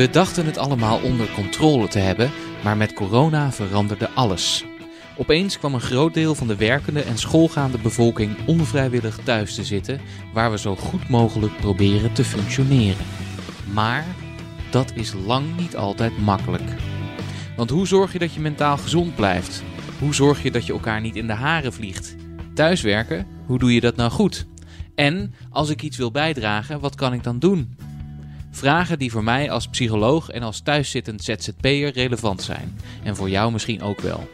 We dachten het allemaal onder controle te hebben, maar met corona veranderde alles. Opeens kwam een groot deel van de werkende en schoolgaande bevolking onvrijwillig thuis te zitten, waar we zo goed mogelijk proberen te functioneren. Maar dat is lang niet altijd makkelijk. Want hoe zorg je dat je mentaal gezond blijft? Hoe zorg je dat je elkaar niet in de haren vliegt? Thuiswerken, hoe doe je dat nou goed? En als ik iets wil bijdragen, wat kan ik dan doen? Vragen die voor mij als psycholoog en als thuiszittend ZZP'er relevant zijn. En voor jou misschien ook wel.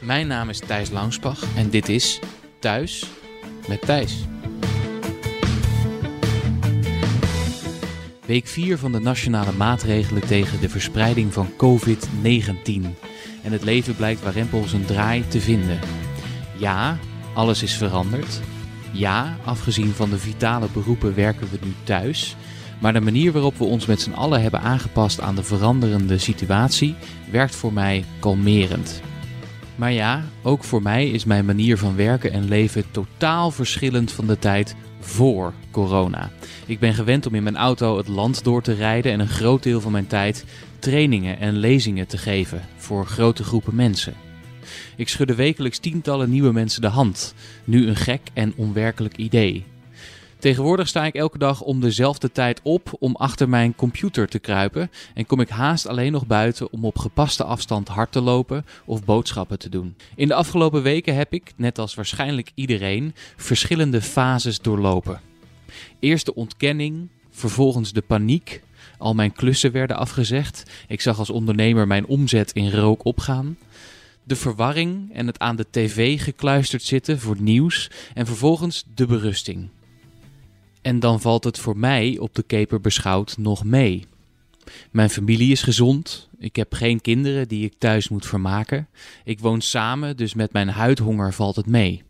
Mijn naam is Thijs Langspach en dit is Thuis met Thijs. Week 4 van de nationale maatregelen tegen de verspreiding van COVID-19. En het leven blijkt warempel zijn draai te vinden. Ja, alles is veranderd. Ja, afgezien van de vitale beroepen werken we nu thuis. Maar de manier waarop we ons met z'n allen hebben aangepast aan de veranderende situatie werkt voor mij kalmerend. Maar ja, ook voor mij is mijn manier van werken en leven totaal verschillend van de tijd voor corona. Ik ben gewend om in mijn auto het land door te rijden en een groot deel van mijn tijd trainingen en lezingen te geven voor grote groepen mensen. Ik schudde wekelijks tientallen nieuwe mensen de hand. Nu een gek en onwerkelijk idee. Tegenwoordig sta ik elke dag om dezelfde tijd op om achter mijn computer te kruipen en kom ik haast alleen nog buiten om op gepaste afstand hard te lopen of boodschappen te doen. In de afgelopen weken heb ik, net als waarschijnlijk iedereen, verschillende fases doorlopen. Eerst de ontkenning, vervolgens de paniek. Al mijn klussen werden afgezegd. Ik zag als ondernemer mijn omzet in rook opgaan de verwarring en het aan de tv gekluisterd zitten voor nieuws en vervolgens de berusting. En dan valt het voor mij op de keper beschouwd nog mee. Mijn familie is gezond. Ik heb geen kinderen die ik thuis moet vermaken. Ik woon samen, dus met mijn huidhonger valt het mee.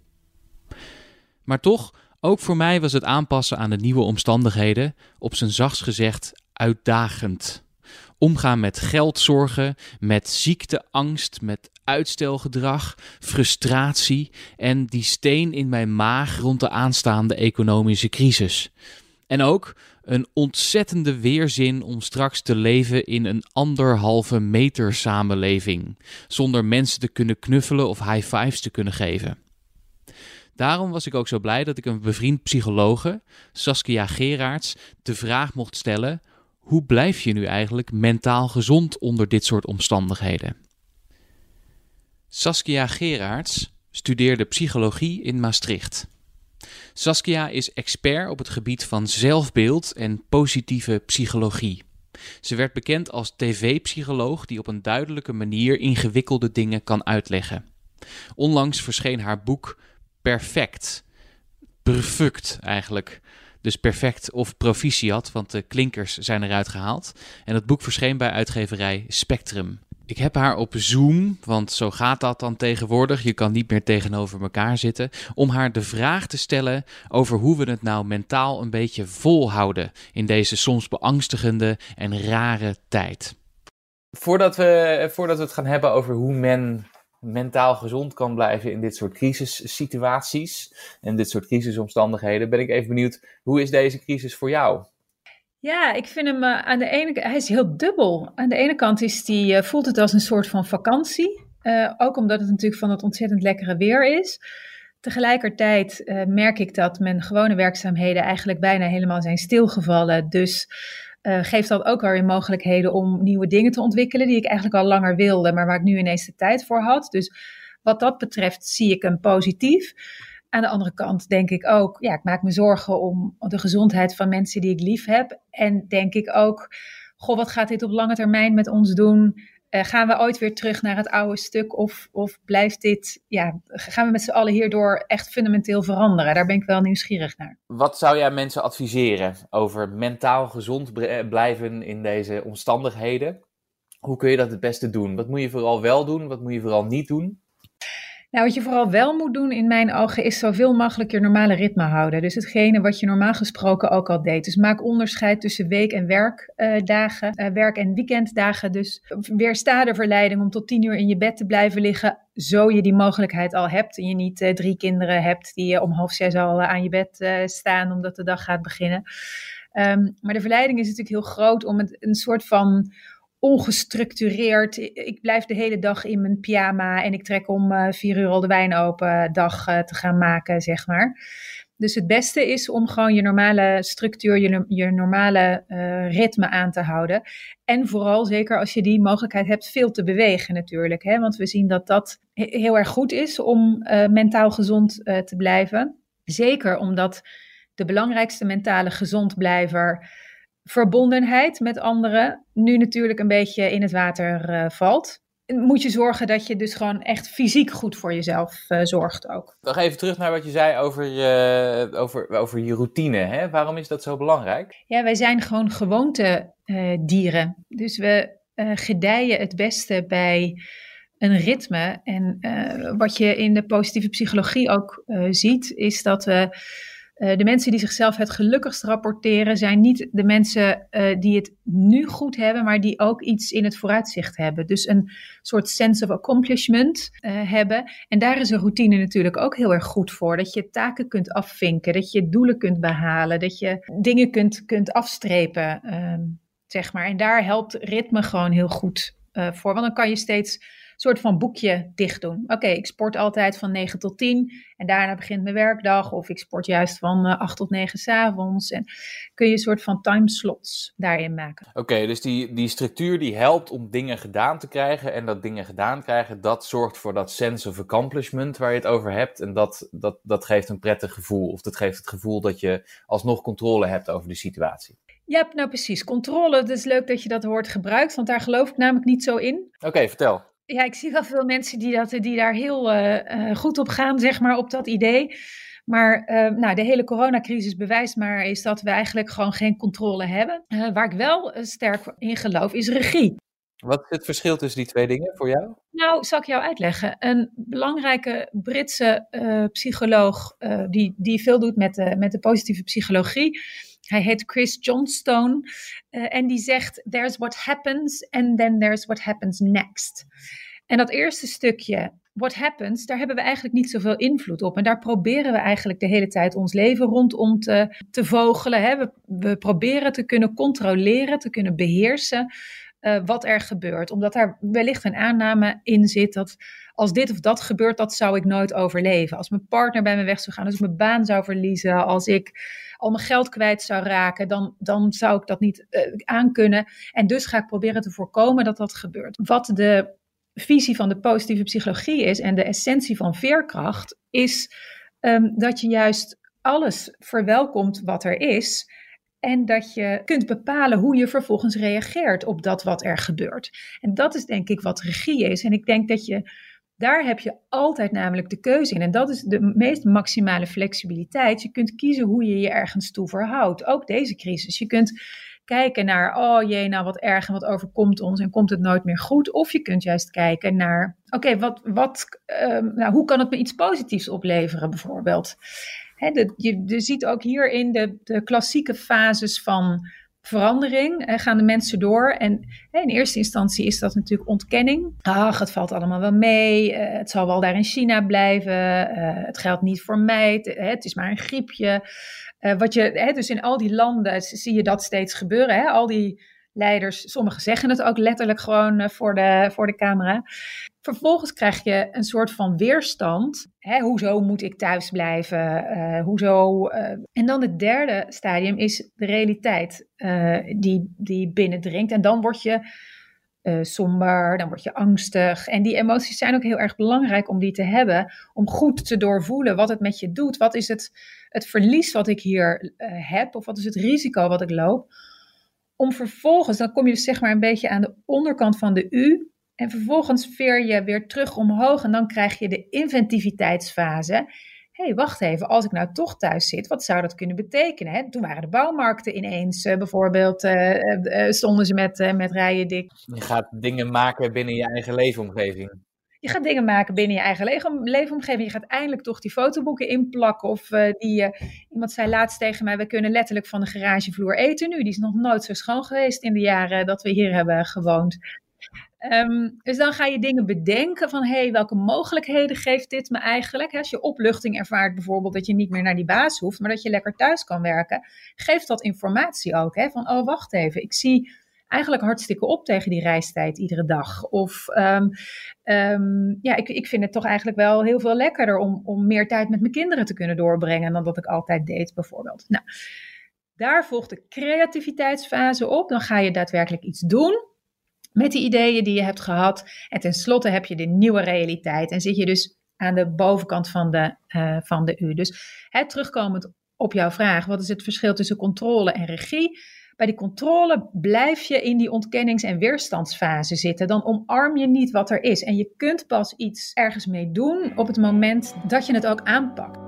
Maar toch, ook voor mij was het aanpassen aan de nieuwe omstandigheden, op zijn zachts gezegd, uitdagend. Omgaan met geldzorgen, met ziekteangst, met uitstelgedrag, frustratie en die steen in mijn maag rond de aanstaande economische crisis. En ook een ontzettende weerzin om straks te leven in een anderhalve meter samenleving, zonder mensen te kunnen knuffelen of high fives te kunnen geven. Daarom was ik ook zo blij dat ik een bevriend psychologe, Saskia Geraerts, de vraag mocht stellen: hoe blijf je nu eigenlijk mentaal gezond onder dit soort omstandigheden? Saskia Geraerts studeerde psychologie in Maastricht. Saskia is expert op het gebied van zelfbeeld en positieve psychologie. Ze werd bekend als tv-psycholoog die op een duidelijke manier ingewikkelde dingen kan uitleggen. Onlangs verscheen haar boek Perfect. Perfect eigenlijk. Dus perfect of proficiat, want de klinkers zijn eruit gehaald. En het boek verscheen bij uitgeverij Spectrum. Ik heb haar op Zoom, want zo gaat dat dan tegenwoordig. Je kan niet meer tegenover elkaar zitten. Om haar de vraag te stellen over hoe we het nou mentaal een beetje volhouden in deze soms beangstigende en rare tijd. Voordat we, voordat we het gaan hebben over hoe men mentaal gezond kan blijven in dit soort crisissituaties en dit soort crisisomstandigheden, ben ik even benieuwd, hoe is deze crisis voor jou? Ja, ik vind hem uh, aan de ene hij is heel dubbel. Aan de ene kant is die, uh, voelt het als een soort van vakantie. Uh, ook omdat het natuurlijk van het ontzettend lekkere weer is. Tegelijkertijd merk ik dat mijn gewone werkzaamheden eigenlijk bijna helemaal zijn stilgevallen. Dus geeft dat ook weer mogelijkheden om nieuwe dingen te ontwikkelen die ik eigenlijk al langer wilde, maar waar ik nu ineens de tijd voor had. Dus wat dat betreft zie ik hem positief. Aan de andere kant denk ik ook, ja, ik maak me zorgen om de gezondheid van mensen die ik lief heb. En denk ik ook, goh, wat gaat dit op lange termijn met ons doen? Uh, gaan we ooit weer terug naar het oude stuk? Of, of blijft dit, ja, gaan we met z'n allen hierdoor echt fundamenteel veranderen? Daar ben ik wel nieuwsgierig naar. Wat zou jij mensen adviseren over mentaal gezond blijven in deze omstandigheden? Hoe kun je dat het beste doen? Wat moet je vooral wel doen? Wat moet je vooral niet doen? Nou, wat je vooral wel moet doen in mijn ogen is zoveel mogelijk je normale ritme houden. Dus hetgene wat je normaal gesproken ook al deed. Dus maak onderscheid tussen week- en werkdagen, uh, werk- en weekenddagen. Dus weersta de verleiding om tot tien uur in je bed te blijven liggen, zo je die mogelijkheid al hebt. En je niet uh, drie kinderen hebt die om half zes al aan je bed staan omdat de dag gaat beginnen. Ehm, maar de verleiding is natuurlijk heel groot om een soort van ongestructureerd. Ik blijf de hele dag in mijn pyjama en ik trek om uh, vier uur al de wijn open dag uh, te gaan maken, zeg maar. Dus het beste is om gewoon je normale structuur, je, je normale ritme aan te houden. En vooral, zeker als je die mogelijkheid hebt, veel te bewegen natuurlijk. Hè? Want we zien dat dat heel erg goed is om mentaal gezond te blijven. Zeker omdat de belangrijkste mentale gezondblijver verbondenheid met anderen nu natuurlijk een beetje in het water uh, valt. Moet je zorgen dat je dus gewoon echt fysiek goed voor jezelf uh, zorgt ook. Nog even terug naar wat je zei over je, over, over je routine. Hè? Waarom is dat zo belangrijk? Ja, wij zijn gewoon gewoontedieren. Uh, dus we gedijen het beste bij een ritme. En wat je in de positieve psychologie ook ziet, is dat we uh, de mensen die zichzelf het gelukkigst rapporteren zijn niet de mensen uh, die het nu goed hebben, maar die ook iets in het vooruitzicht hebben. Dus een soort sense of accomplishment uh, hebben. En daar is een routine natuurlijk ook heel erg goed voor. Dat je taken kunt afvinken, dat je doelen kunt behalen, dat je dingen kunt, kunt afstrepen, ehm, zeg maar. En daar helpt ritme gewoon heel goed voor, want dan kan je steeds soort van boekje dicht doen. Oké, ik sport altijd van 9 tot 10 en daarna begint mijn werkdag. Of ik sport juist van uh, eh, 8 tot 9 s'avonds. En kun je een soort van timeslots daarin maken. Oké, dus die, die structuur die helpt om dingen gedaan te krijgen. En dat dingen gedaan krijgen, dat zorgt voor dat sense of accomplishment waar je het over hebt. En dat, dat, dat geeft een prettig gevoel. Of dat geeft het gevoel dat je alsnog controle hebt over de situatie. Ja, nou precies. Controle, het is leuk dat je dat woord gebruikt, want daar geloof ik namelijk niet zo in. Oké, vertel. Ja, ik zie wel veel mensen die, dat, die daar heel uh, goed op gaan, zeg maar, op dat idee. Maar uh, nou, de hele coronacrisis bewijst maar is dat we eigenlijk gewoon geen controle hebben. Uh, waar ik wel sterk in geloof is regie. Wat is het verschil tussen die twee dingen voor jou? Nou, zal ik jou uitleggen. Een belangrijke Britse psycholoog die, die veel doet met de, met de positieve psychologie hij heet Chris Johnstone uh, en die zegt: There's what happens and then there's what happens next. En dat eerste stukje, what happens, daar hebben we eigenlijk niet zoveel invloed op. En daar proberen we eigenlijk de hele tijd ons leven rondom te, te vogelen. Hè? We, we proberen te kunnen controleren, te kunnen beheersen. Uh, wat er gebeurt. Omdat daar wellicht een aanname in zit dat als dit of dat gebeurt, dat zou ik nooit overleven. Als mijn partner bij me weg zou gaan, als ik mijn baan zou verliezen, als ik al mijn geld kwijt zou raken, dan, dan zou ik dat niet uh, aankunnen. En dus ga ik proberen te voorkomen dat dat gebeurt. Wat de visie van de positieve psychologie is en de essentie van veerkracht, is um, dat je juist alles verwelkomt wat er is. En dat je kunt bepalen hoe je vervolgens reageert op dat wat er gebeurt. En dat is denk ik wat regie is. En ik denk dat je daar heb je altijd namelijk de keuze in. En dat is de meest maximale flexibiliteit. Je kunt kiezen hoe je je ergens toe verhoudt. Ook deze crisis. Je kunt kijken naar, oh jee, nou wat erg en wat overkomt ons en komt het nooit meer goed. Of je kunt juist kijken naar, oké, wat, wat, uh, nou, hoe kan het me iets positiefs opleveren bijvoorbeeld? Je ziet ook hierin de, de klassieke fases van verandering uh, gaan de mensen door. En in eerste instantie is dat natuurlijk ontkenning. Ach, het valt allemaal wel mee. Uh, het zal wel daar in China blijven. Uh, het geldt niet voor mij. Het, het is maar een griepje. wat je, dus in al die landen zie je dat steeds gebeuren. Hè? Al die leiders, sommigen zeggen het ook letterlijk gewoon voor, de, voor de camera. Vervolgens krijg je een soort van weerstand. Hè, hoezo moet ik thuis blijven? Uh, hoezo? Uh, en dan het derde stadium is de realiteit uh, die, die binnendringt. En dan word je somber, dan word je angstig. En die emoties zijn ook heel erg belangrijk om die te hebben. Om goed te doorvoelen wat het met je doet. Wat is het, het verlies wat ik hier heb? Of wat is het risico wat ik loop? Om vervolgens, dan kom je dus zeg maar een beetje aan de onderkant van de U en vervolgens veer je weer terug omhoog en dan krijg je de inventiviteitsfase. Hé, hey, wacht even, als ik nou toch thuis zit, wat zou dat kunnen betekenen? Hè? Toen waren de bouwmarkten ineens, uh, bijvoorbeeld, uh, uh, stonden ze met, met rijen dik. Je gaat dingen maken binnen je eigen leefomgeving. Je gaat dingen maken binnen je eigen leefomgeving. Je gaat eindelijk toch die fotoboeken inplakken. Of die, iemand zei laatst tegen mij, we kunnen letterlijk van de garagevloer eten nu. Die is nog nooit zo schoon geweest in de jaren dat we hier hebben gewoond. Ehm, dus dan ga je dingen bedenken van, hé, hey, welke mogelijkheden geeft dit me eigenlijk? Als je opluchting ervaart bijvoorbeeld, dat je niet meer naar die baas hoeft, maar dat je lekker thuis kan werken, geeft dat informatie ook. Hè? Van, oh, wacht even, ik zie eigenlijk hartstikke op tegen die reistijd iedere dag. Of um, um, ja, ik, ik vind het toch eigenlijk wel heel veel lekkerder om, om meer tijd met mijn kinderen te kunnen doorbrengen dan dat ik altijd deed, bijvoorbeeld. Nou, daar volgt de creativiteitsfase op. Dan ga je daadwerkelijk iets doen met die ideeën die je hebt gehad. En tenslotte heb je de nieuwe realiteit en zit je dus aan de bovenkant van de, uh, van de U. Dus hè, terugkomend op jouw vraag, wat is het verschil tussen controle en regie? Bij die controle blijf je in die ontkennings- en weerstandsfase zitten. Dan omarm je niet wat er is. En je kunt pas iets ergens mee doen op het moment dat je het ook aanpakt.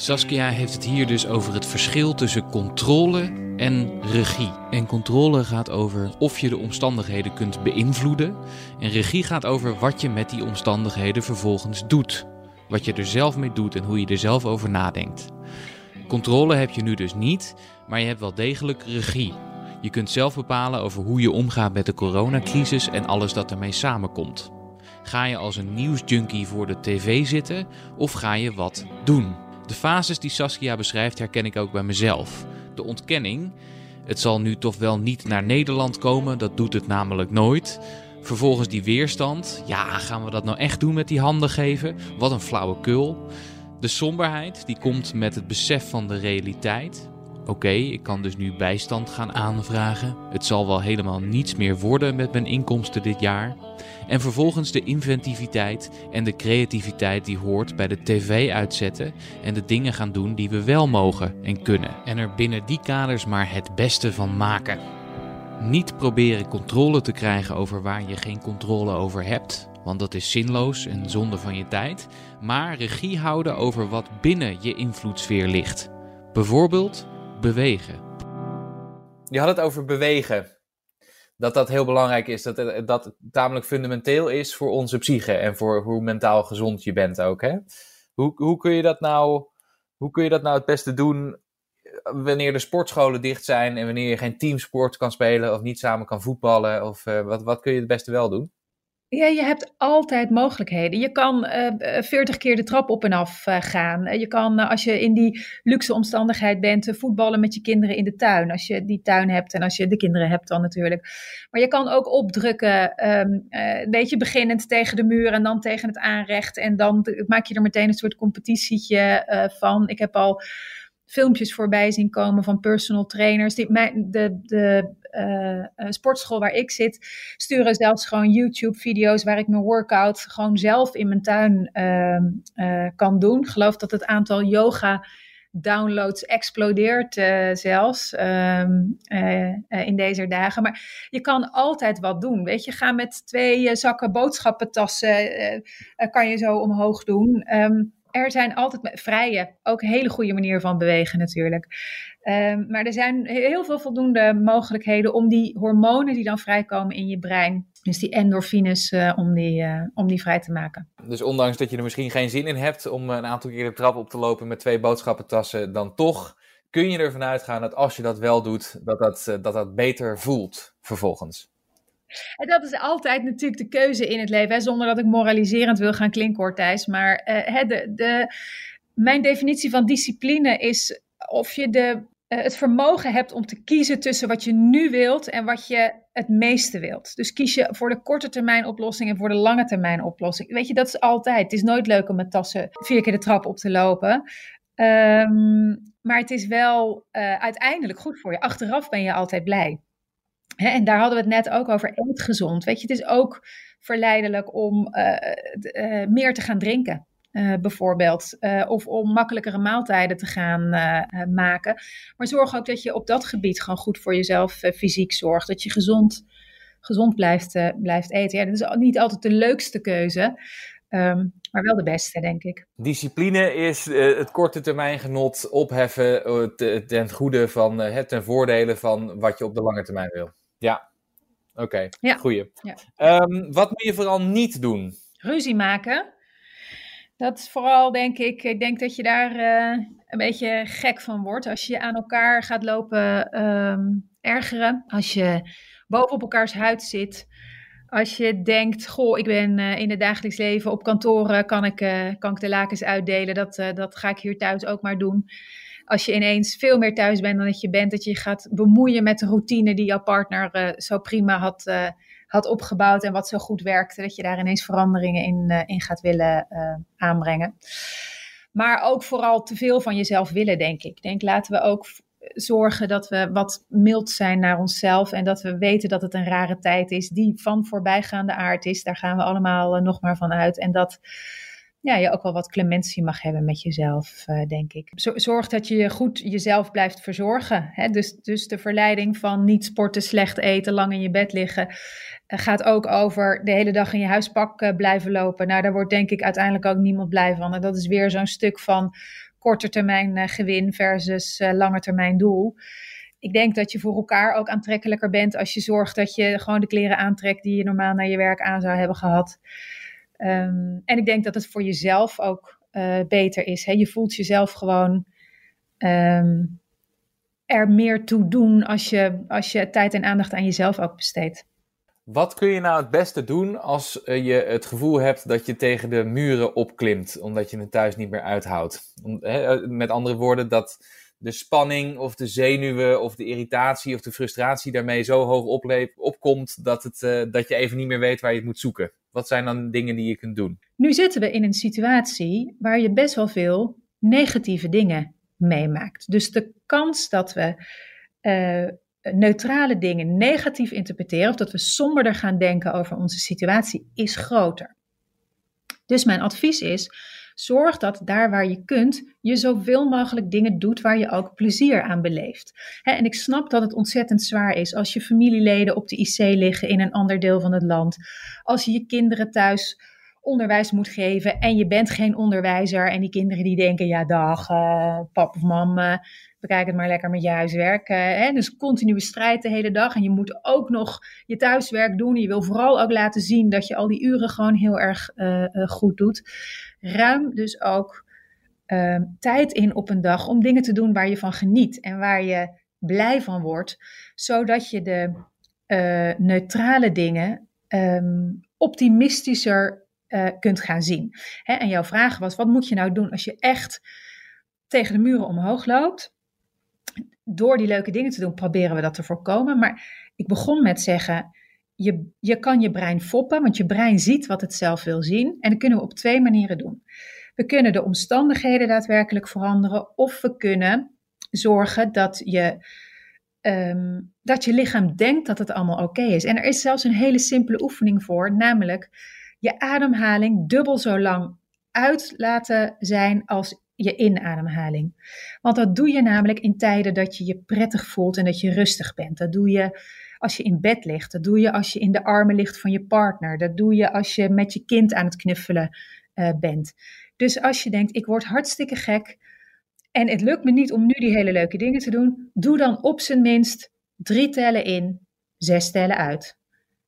Saskia heeft het hier dus over het verschil tussen controle en regie. En controle gaat over of je de omstandigheden kunt beïnvloeden. En regie gaat over wat je met die omstandigheden vervolgens doet. Wat je er zelf mee doet en hoe je er zelf over nadenkt. Controle heb je nu dus niet, maar je hebt wel degelijk regie. Je kunt zelf bepalen over hoe je omgaat met de coronacrisis en alles dat ermee samenkomt. Ga je als een nieuwsjunkie voor de tv zitten of ga je wat doen? De fases die Saskia beschrijft herken ik ook bij mezelf. De ontkenning, het zal nu toch wel niet naar Nederland komen, dat doet het namelijk nooit. Vervolgens die weerstand, ja, gaan we dat nou echt doen met die handen geven? Wat een flauwekul. De somberheid, die komt met het besef van de realiteit. Oké, ik kan dus nu bijstand gaan aanvragen. Het zal wel helemaal niets meer worden met mijn inkomsten dit jaar. En vervolgens de inventiviteit en de creativiteit die hoort bij de tv uitzetten en de dingen gaan doen die we wel mogen en kunnen. En er binnen die kaders maar het beste van maken. Niet proberen controle te krijgen over waar je geen controle over hebt, want dat is zinloos en zonde van je tijd, maar regie houden over wat binnen je invloedssfeer ligt. Bijvoorbeeld bewegen. Je had het over bewegen. Dat dat heel belangrijk is. Dat dat het tamelijk fundamenteel is voor onze psyche en voor hoe mentaal gezond je bent ook. Hè? Hoe, hoe, kun je dat nou, hoe kun je dat nou het beste doen wanneer de sportscholen dicht zijn en wanneer je geen teamsport kan spelen of niet samen kan voetballen? Of uh, wat, wat kun je het beste wel doen? Ja, je hebt altijd mogelijkheden. Je kan uh, eh, 40 keer de trap op en af uh, gaan. Je kan, als je in die luxe omstandigheid bent, voetballen met je kinderen in de tuin. Als je die tuin hebt en als je de kinderen hebt dan natuurlijk. Maar je kan ook opdrukken, um, een beetje beginnend tegen de muur en dan tegen het aanrecht. En dan maak je er meteen een soort competitietje van. Ik heb al filmpjes voorbij zien komen van personal trainers. Die, de de sportschool waar ik zit, sturen zelfs gewoon YouTube-video's waar ik mijn workout gewoon zelf in mijn tuin uh, kan doen. Ik geloof dat het aantal yoga downloads explodeert zelfs uh, in deze dagen. Maar je kan altijd wat doen. Weet je, ga met twee zakken boodschappentassen, kan je zo omhoog doen. Um, er zijn altijd vrije, ook hele goede manier van bewegen natuurlijk. Um, maar er zijn heel veel voldoende mogelijkheden om die hormonen die dan vrijkomen in je brein, dus die endorfines, uh, om, die, uh, om die vrij te maken. Dus ondanks dat je er misschien geen zin in hebt om een aantal keer de trap op te lopen met twee boodschappentassen, dan toch kun je ervan uitgaan dat als je dat wel doet, dat dat, uh, dat, dat beter voelt vervolgens. En dat is altijd natuurlijk de keuze in het leven, hè, zonder dat ik moraliserend wil gaan klinken, hoor, Thijs. Maar uh, de, de, mijn definitie van discipline is of je de, uh, het vermogen hebt om te kiezen tussen wat je nu wilt en wat je het meeste wilt. Dus kies je voor de korte termijn oplossing en voor de lange termijn oplossing. Weet je, dat is altijd. Het is nooit leuk om met tassen vier keer de trap op te lopen. Um, maar het is wel uh, uiteindelijk goed voor je. Achteraf ben je altijd blij en daar hadden we het net ook over, eet gezond. Weet je, het is ook verleidelijk om uh, uh, meer te gaan drinken. Uh, bijvoorbeeld. of om makkelijkere maaltijden te gaan maken. Maar zorg ook dat je op dat gebied gewoon goed voor jezelf fysiek zorgt. Dat je gezond, gezond blijft, blijft eten. Ja, dat is niet altijd de leukste keuze. Um, maar wel de beste, denk ik. Discipline is het korte termijn genot opheffen ten goede van het ten voordele van wat je op de lange termijn wil. Ja, oké. Okay. Ja. Goeie. Ja. Um, wat moet je vooral niet doen? Ruzie maken. Dat is vooral, denk ik, ik denk dat je daar uh, een beetje gek van wordt. Als je aan elkaar gaat lopen um, ergeren. Als je boven op elkaars huid zit. Als je denkt, goh, ik ben uh, in het dagelijks leven op kantoor, kan, ik, uh, kan ik de lakens uitdelen. Dat, uh, dat ga ik hier thuis ook maar doen. Als je ineens veel meer thuis bent dan dat je bent, dat je gaat bemoeien met de routine die jouw partner zo prima had, had opgebouwd en wat zo goed werkte, dat je daar ineens veranderingen in, in gaat willen aanbrengen. Maar ook vooral te veel van jezelf willen, denk. Ik denk, laten we ook zorgen dat we wat mild zijn naar onszelf en dat we weten dat het een rare tijd is die van voorbijgaande aard is. Daar gaan we allemaal uh, nog maar van uit. En dat ja, je ook wel wat clementie mag hebben met jezelf, uh, denk ik. Zorg dat je goed jezelf blijft verzorgen. Hè? Dus, dus de verleiding van niet sporten, slecht eten, lang in je bed liggen, uh, gaat ook over de hele dag in je huispak blijven lopen. Nou, daar wordt denk ik uiteindelijk ook niemand blij van. En dat is weer zo'n stuk van korte termijn uh, gewin versus uh, lange termijn doel. Ik denk dat je voor elkaar ook aantrekkelijker bent als je zorgt dat je gewoon de kleren aantrekt die je normaal naar je werk aan zou hebben gehad. Um, en ik denk dat het voor jezelf ook uh, beter is. Hè? Je voelt jezelf gewoon um, er meer toe doen als je, als je tijd en aandacht aan jezelf ook besteedt. Wat kun je nou het beste doen als uh, je het gevoel hebt dat je tegen de muren opklimt, omdat je het thuis niet meer uithoudt? Hè, met andere woorden, dat de spanning of de zenuwen of de irritatie of de frustratie daarmee zo hoog opkomt dat, het, uh, dat je even niet meer weet waar je het moet zoeken. Wat zijn dan dingen die je kunt doen? Nu zitten we in een situatie waar je best wel veel negatieve dingen meemaakt. Dus de kans dat we neutrale dingen negatief interpreteren of dat we somberder gaan denken over onze situatie is groter. Dus mijn advies is: zorg dat daar waar je kunt, je zoveel mogelijk dingen doet waar je ook plezier aan beleeft. en ik snap dat het ontzettend zwaar is als je familieleden op de IC liggen in een ander deel van het land, als je je kinderen thuis onderwijs moet geven en je bent geen onderwijzer en die kinderen die denken, ja dag, uh, pap of mam, uh, bekijk het maar lekker met je huiswerk. Uh, hè? Dus continue strijd de hele dag en je moet ook nog je thuiswerk doen. Je wil vooral ook laten zien dat je al die uren gewoon heel erg goed doet. Ruim dus ook ehm, tijd in op een dag om dingen te doen waar je van geniet en waar je blij van wordt, zodat je de neutrale dingen um, optimistischer kunt gaan zien. Hè, en jouw vraag was: wat moet je nou doen als je echt tegen de muren omhoog loopt? Door die leuke dingen te doen, proberen we dat te voorkomen. Maar ik begon met zeggen: je, je kan je brein foppen, want je brein ziet wat het zelf wil zien. En dat kunnen we op twee manieren doen. We kunnen de omstandigheden daadwerkelijk veranderen, of we kunnen zorgen dat je, um, dat je lichaam denkt dat het allemaal oké is. En er is zelfs een hele simpele oefening voor, namelijk je ademhaling dubbel zo lang uit laten zijn als je inademhaling. Want dat doe je namelijk in tijden dat je je prettig voelt en dat je rustig bent. Dat doe je als je in bed ligt. Dat doe je als je in de armen ligt van je partner. Dat doe je als je met je kind aan het knuffelen uh, bent. Dus als je denkt, ik word hartstikke gek en het lukt me niet om nu die hele leuke dingen te doen, doe dan op zijn minst drie tellen in, zes tellen uit.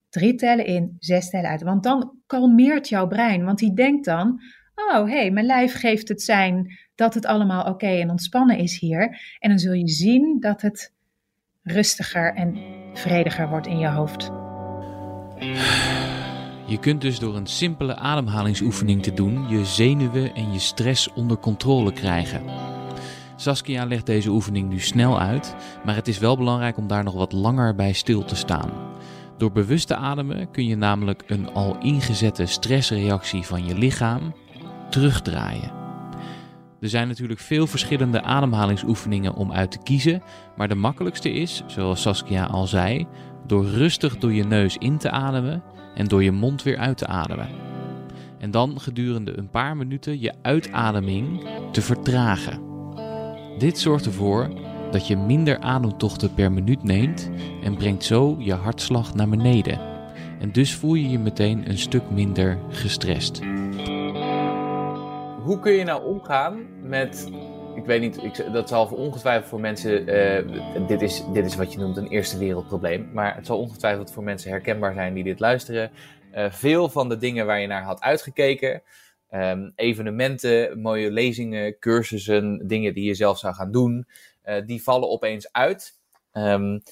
Drie tellen in, zes tellen uit. Want dan kalmeert jouw brein. Want die denkt dan: oh hey, mijn lijf geeft het zijn dat het allemaal oké en ontspannen is hier. En dan zul je zien dat het rustiger en vrediger wordt in je hoofd. Je kunt dus door een simpele ademhalingsoefening te doen je zenuwen en je stress onder controle krijgen. Saskia legt deze oefening nu snel uit, maar het is wel belangrijk om daar nog wat langer bij stil te staan. Door bewust te ademen kun je namelijk een al ingezette stressreactie van je lichaam terugdraaien. Er zijn natuurlijk veel verschillende ademhalingsoefeningen om uit te kiezen, maar de makkelijkste is, zoals Saskia al zei, door rustig door je neus in te ademen en door je mond weer uit te ademen. En dan gedurende een paar minuten je uitademing te vertragen. Dit zorgt ervoor dat je minder ademtochten per minuut neemt en brengt zo je hartslag naar beneden. En dus voel je je meteen een stuk minder gestrest. Hoe kun je nou omgaan met ik weet niet, ik, dat zal ongetwijfeld voor mensen, uh, dit, is, dit is wat je noemt een eerste wereldprobleem, maar het zal ongetwijfeld voor mensen herkenbaar zijn die dit luisteren. Uh, veel van de dingen waar je naar had uitgekeken, um, evenementen, mooie lezingen, cursussen, dingen die je zelf zou gaan doen, uh, die vallen opeens uit. Um,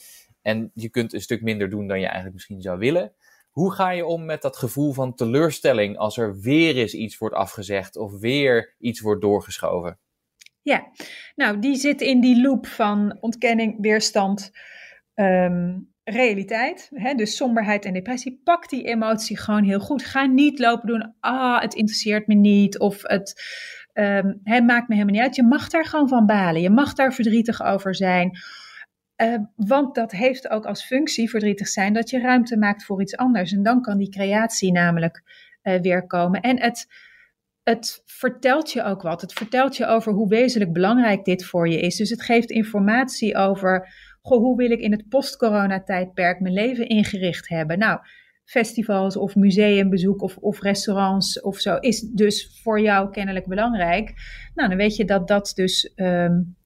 en je kunt een stuk minder doen dan je eigenlijk misschien zou willen. Hoe ga je om met dat gevoel van teleurstelling als er weer eens iets wordt afgezegd of weer iets wordt doorgeschoven? Ja, nou, die zit in die loop van ontkenning, weerstand, ehm, realiteit. Hè? Dus somberheid en depressie. Pak die emotie gewoon heel goed. Ga niet lopen doen, ah, het interesseert me niet of het um, maakt me helemaal niet uit. Je mag daar gewoon van balen. Je mag daar verdrietig over zijn. Uh, want dat heeft ook als functie verdrietig zijn dat je ruimte maakt voor iets anders. En dan kan die creatie namelijk uh, weer komen. En het het vertelt je ook wat. Het vertelt je over hoe wezenlijk belangrijk dit voor je is. Dus het geeft informatie over, hoe wil ik in het post-corona-tijdperk mijn leven ingericht hebben? Nou, festivals of museumbezoek of, of restaurants of zo is dus voor jou kennelijk belangrijk. Nou, dan weet je dat dat dus um,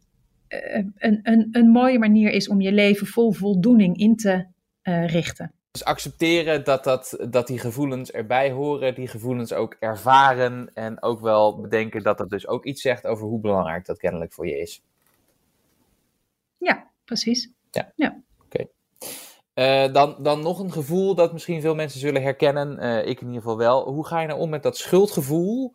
een, een, een mooie manier is om je leven vol voldoening in te uh, richten. Dus accepteren dat, dat, dat die gevoelens erbij horen, die gevoelens ook ervaren en ook wel bedenken dat dat dus ook iets zegt over hoe belangrijk dat kennelijk voor je is. Ja, precies. Ja, ja. oké. Eh, dan, dan nog een gevoel dat misschien veel mensen zullen herkennen, uh, ik in ieder geval wel. Hoe ga je nou om met dat schuldgevoel?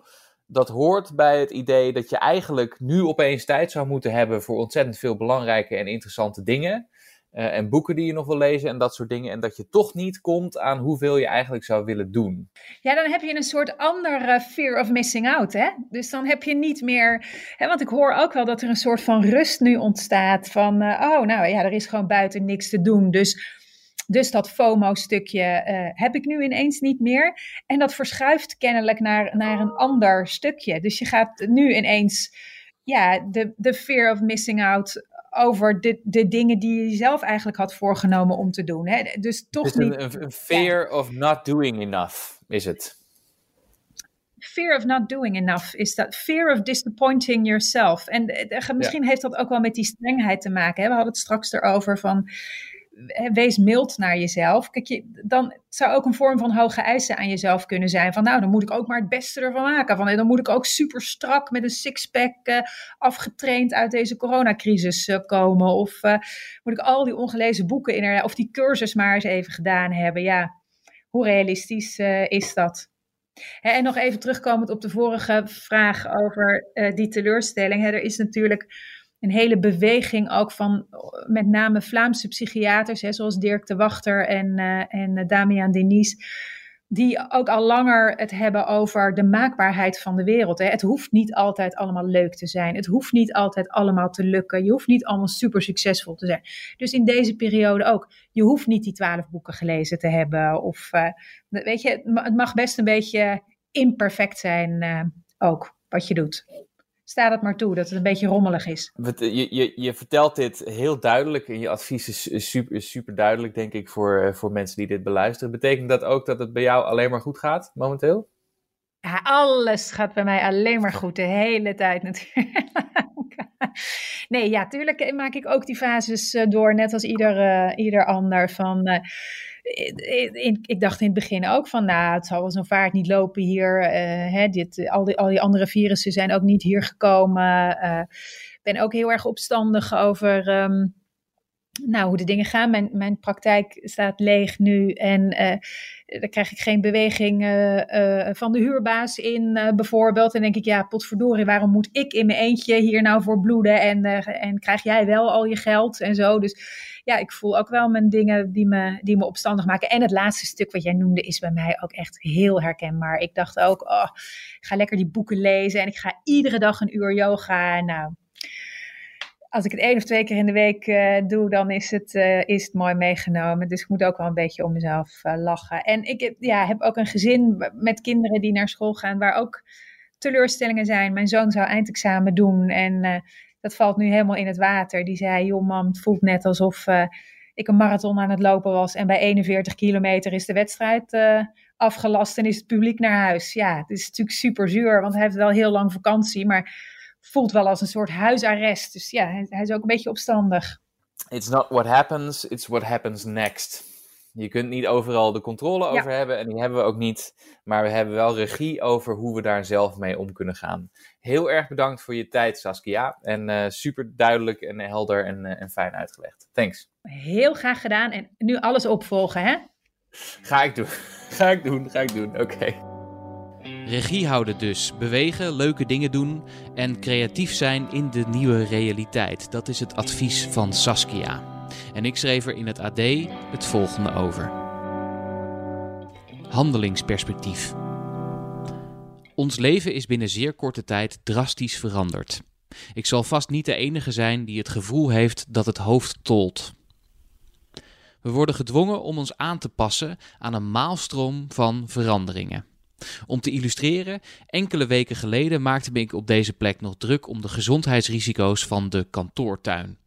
Dat hoort bij het idee dat je eigenlijk nu opeens tijd zou moeten hebben voor ontzettend veel belangrijke en interessante dingen. Uh, en boeken die je nog wil lezen en dat soort dingen. En dat je toch niet komt aan hoeveel je eigenlijk zou willen doen. Ja, dan heb je een soort andere fear of missing out. Hè? Dus dan heb je niet meer. Hè, want ik hoor ook wel dat er een soort van rust nu ontstaat. Van, uh, oh, nou ja, er is gewoon buiten niks te doen. Dus. Dus dat FOMO-stukje uh, heb ik nu ineens niet meer. En dat verschuift kennelijk naar, naar een ander stukje. Dus je gaat nu ineens ja, de, de fear of missing out over de, de dingen die je zelf eigenlijk had voorgenomen om te doen. Hè? Dus toch niet. Een, een fear of not doing enough is het. Fear of not doing enough is dat. Fear of disappointing yourself. En misschien heeft dat ook wel met die strengheid te maken. Hè? We hadden het straks erover van wees mild naar jezelf. Kijk, je, dan zou ook een vorm van hoge eisen aan jezelf kunnen zijn. Van nou, dan moet ik ook maar het beste ervan maken. Van, dan moet ik ook super strak met een sixpack uh, afgetraind uit deze coronacrisis uh, komen. Of uh, moet ik al die ongelezen boeken in of die cursus maar eens even gedaan hebben. Ja, hoe realistisch is dat? En nog even terugkomend op de vorige vraag over die teleurstelling. Er is natuurlijk een hele beweging ook van met name Vlaamse psychiaters, hè, zoals Dirk de Wachter en, uh, en Damian Denies, die ook al langer het hebben over de maakbaarheid van de wereld. Hè. Het hoeft niet altijd allemaal leuk te zijn. Het hoeft niet altijd allemaal te lukken. Je hoeft niet allemaal super succesvol te zijn. Dus in deze periode ook. Je hoeft niet die twaalf boeken gelezen te hebben. Of uh, weet je, het mag best een beetje imperfect zijn uh, ook, wat je doet sta dat maar toe, dat het een beetje rommelig is. Je, je, je vertelt dit heel duidelijk en je advies is super, super duidelijk, denk ik, voor, eh, voor mensen die dit beluisteren. Betekent dat ook dat het bij jou alleen maar goed gaat, momenteel? Ja, alles gaat bij mij alleen maar goed, de hele tijd natuurlijk. nee, ja, tuurlijk maak ik ook die fases eh, door, net als ieder, uh, ieder ander. Van, uh, ik dacht in het begin ook van, nou, het zal wel zo'n vaart niet lopen hier. Uh, hè, dit, al, die, al die andere virussen zijn ook niet hier gekomen. Ik ben ook heel erg opstandig over um, nou, hoe de dingen gaan. Mijn, mijn praktijk staat leeg nu en uh, daar krijg ik geen beweging van de huurbaas in, bijvoorbeeld. En denk ik, ja, potverdorie, waarom moet ik in mijn eentje hier nou voor bloeden en, en krijg jij wel al je geld en zo. Dus ja, ik voel ook wel mijn dingen die me, die me opstandig maken. En het laatste stuk wat jij noemde is bij mij ook echt heel herkenbaar. Ik dacht ook, oh, ik ga lekker die boeken lezen en ik ga iedere dag een uur yoga. Nou, als ik het één of twee keer in de week uh, doe, dan is het, uh, is het mooi meegenomen. Dus ik moet ook wel een beetje om mezelf uh, lachen. En ik ja, heb ook een gezin met kinderen die naar school gaan, waar ook teleurstellingen zijn. Mijn zoon zou eindexamen doen en dat valt nu helemaal in het water. Die zei, joh mam, het voelt net alsof uh, ik een marathon aan het lopen was. En bij 41 kilometer is de wedstrijd uh, afgelast en is het publiek naar huis. Ja, het is natuurlijk super zuur, want hij heeft wel heel lang vakantie. Maar voelt wel als een soort huisarrest. Dus ja, hij, hij is ook een beetje opstandig. It's not what happens, it's what happens next. Je kunt niet overal de controle over hebben en die hebben we ook niet. Maar we hebben wel regie over hoe we daar zelf mee om kunnen gaan. Heel erg bedankt voor je tijd, Saskia. En uh, super duidelijk en helder en, uh, en fijn uitgelegd. Thanks. Heel graag gedaan. En nu alles opvolgen, hè? Ga ik doen. Ga ik doen, ga ik doen. Oké. Regie houden dus, bewegen, leuke dingen doen en creatief zijn in de nieuwe realiteit. Dat is het advies van Saskia. En ik schreef er in het AD het volgende over. Handelingsperspectief. Ons leven is binnen zeer korte tijd drastisch veranderd. Ik zal vast niet de enige zijn die het gevoel heeft dat het hoofd tolt. We worden gedwongen om ons aan te passen aan een maalstroom van veranderingen. Om te illustreren, enkele weken geleden maakte ik op deze plek nog druk om de gezondheidsrisico's van de kantoortuin.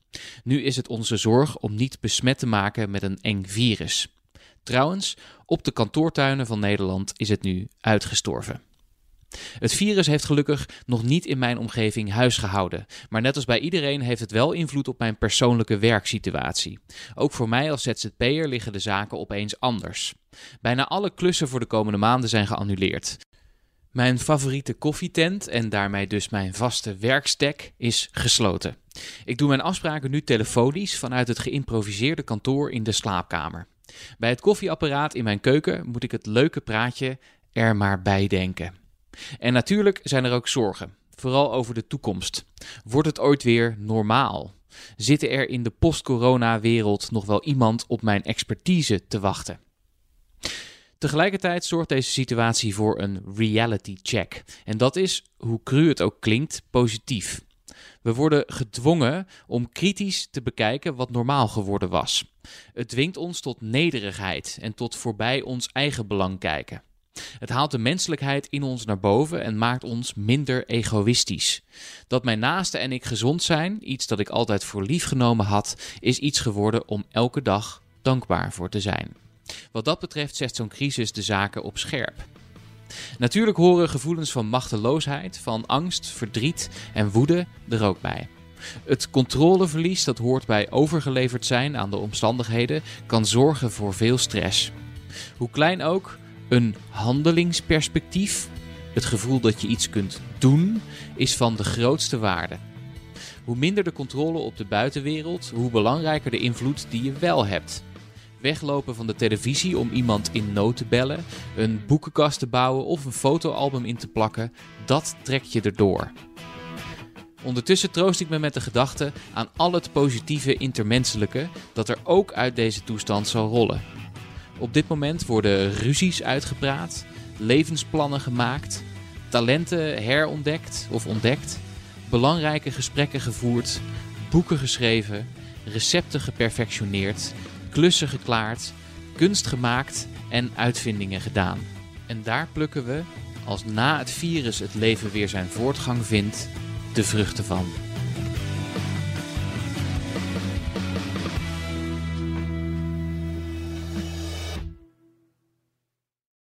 Nu is het onze zorg om niet besmet te maken met een eng virus. Trouwens, op de kantoortuinen van Nederland is het nu uitgestorven. Het virus heeft gelukkig nog niet in mijn omgeving huis gehouden, maar net als bij iedereen heeft het wel invloed op mijn persoonlijke werksituatie. Ook voor mij als ZZP'er liggen de zaken opeens anders. Bijna alle klussen voor de komende maanden zijn geannuleerd. Mijn favoriete koffietent en daarmee dus mijn vaste werkstek is gesloten. Ik doe mijn afspraken nu telefonisch vanuit het geïmproviseerde kantoor in de slaapkamer. Bij het koffieapparaat in mijn keuken moet ik het leuke praatje er maar bij denken. En natuurlijk zijn er ook zorgen, vooral over de toekomst. Wordt het ooit weer normaal? Zit er in de post-corona-wereld nog wel iemand op mijn expertise te wachten? Tegelijkertijd zorgt deze situatie voor een reality check. En dat is, hoe cru het ook klinkt, positief. We worden gedwongen om kritisch te bekijken wat normaal geworden was. Het dwingt ons tot nederigheid en tot voorbij ons eigen belang kijken. Het haalt de menselijkheid in ons naar boven en maakt ons minder egoïstisch. Dat mijn naaste en ik gezond zijn, iets dat ik altijd voor lief genomen had, is iets geworden om elke dag dankbaar voor te zijn. Wat dat betreft zet zo'n crisis de zaken op scherp. Natuurlijk horen gevoelens van machteloosheid, van angst, verdriet en woede er ook bij. Het controleverlies dat hoort bij overgeleverd zijn aan de omstandigheden kan zorgen voor veel stress. Hoe klein ook, een handelingsperspectief, het gevoel dat je iets kunt doen, is van de grootste waarde. Hoe minder de controle op de buitenwereld, hoe belangrijker de invloed die je wel hebt. Weglopen van de televisie om iemand in nood te bellen, een boekenkast te bouwen of een fotoalbum in te plakken, dat trekt je erdoor. Ondertussen troost ik me met de gedachte aan al het positieve intermenselijke dat er ook uit deze toestand zal rollen. Op dit moment worden ruzies uitgepraat, levensplannen gemaakt, talenten herontdekt of ontdekt, belangrijke gesprekken gevoerd, boeken geschreven, recepten geperfectioneerd, klussen geklaard, kunst gemaakt en uitvindingen gedaan. En daar plukken we, als na het virus het leven weer zijn voortgang vindt, de vruchten van.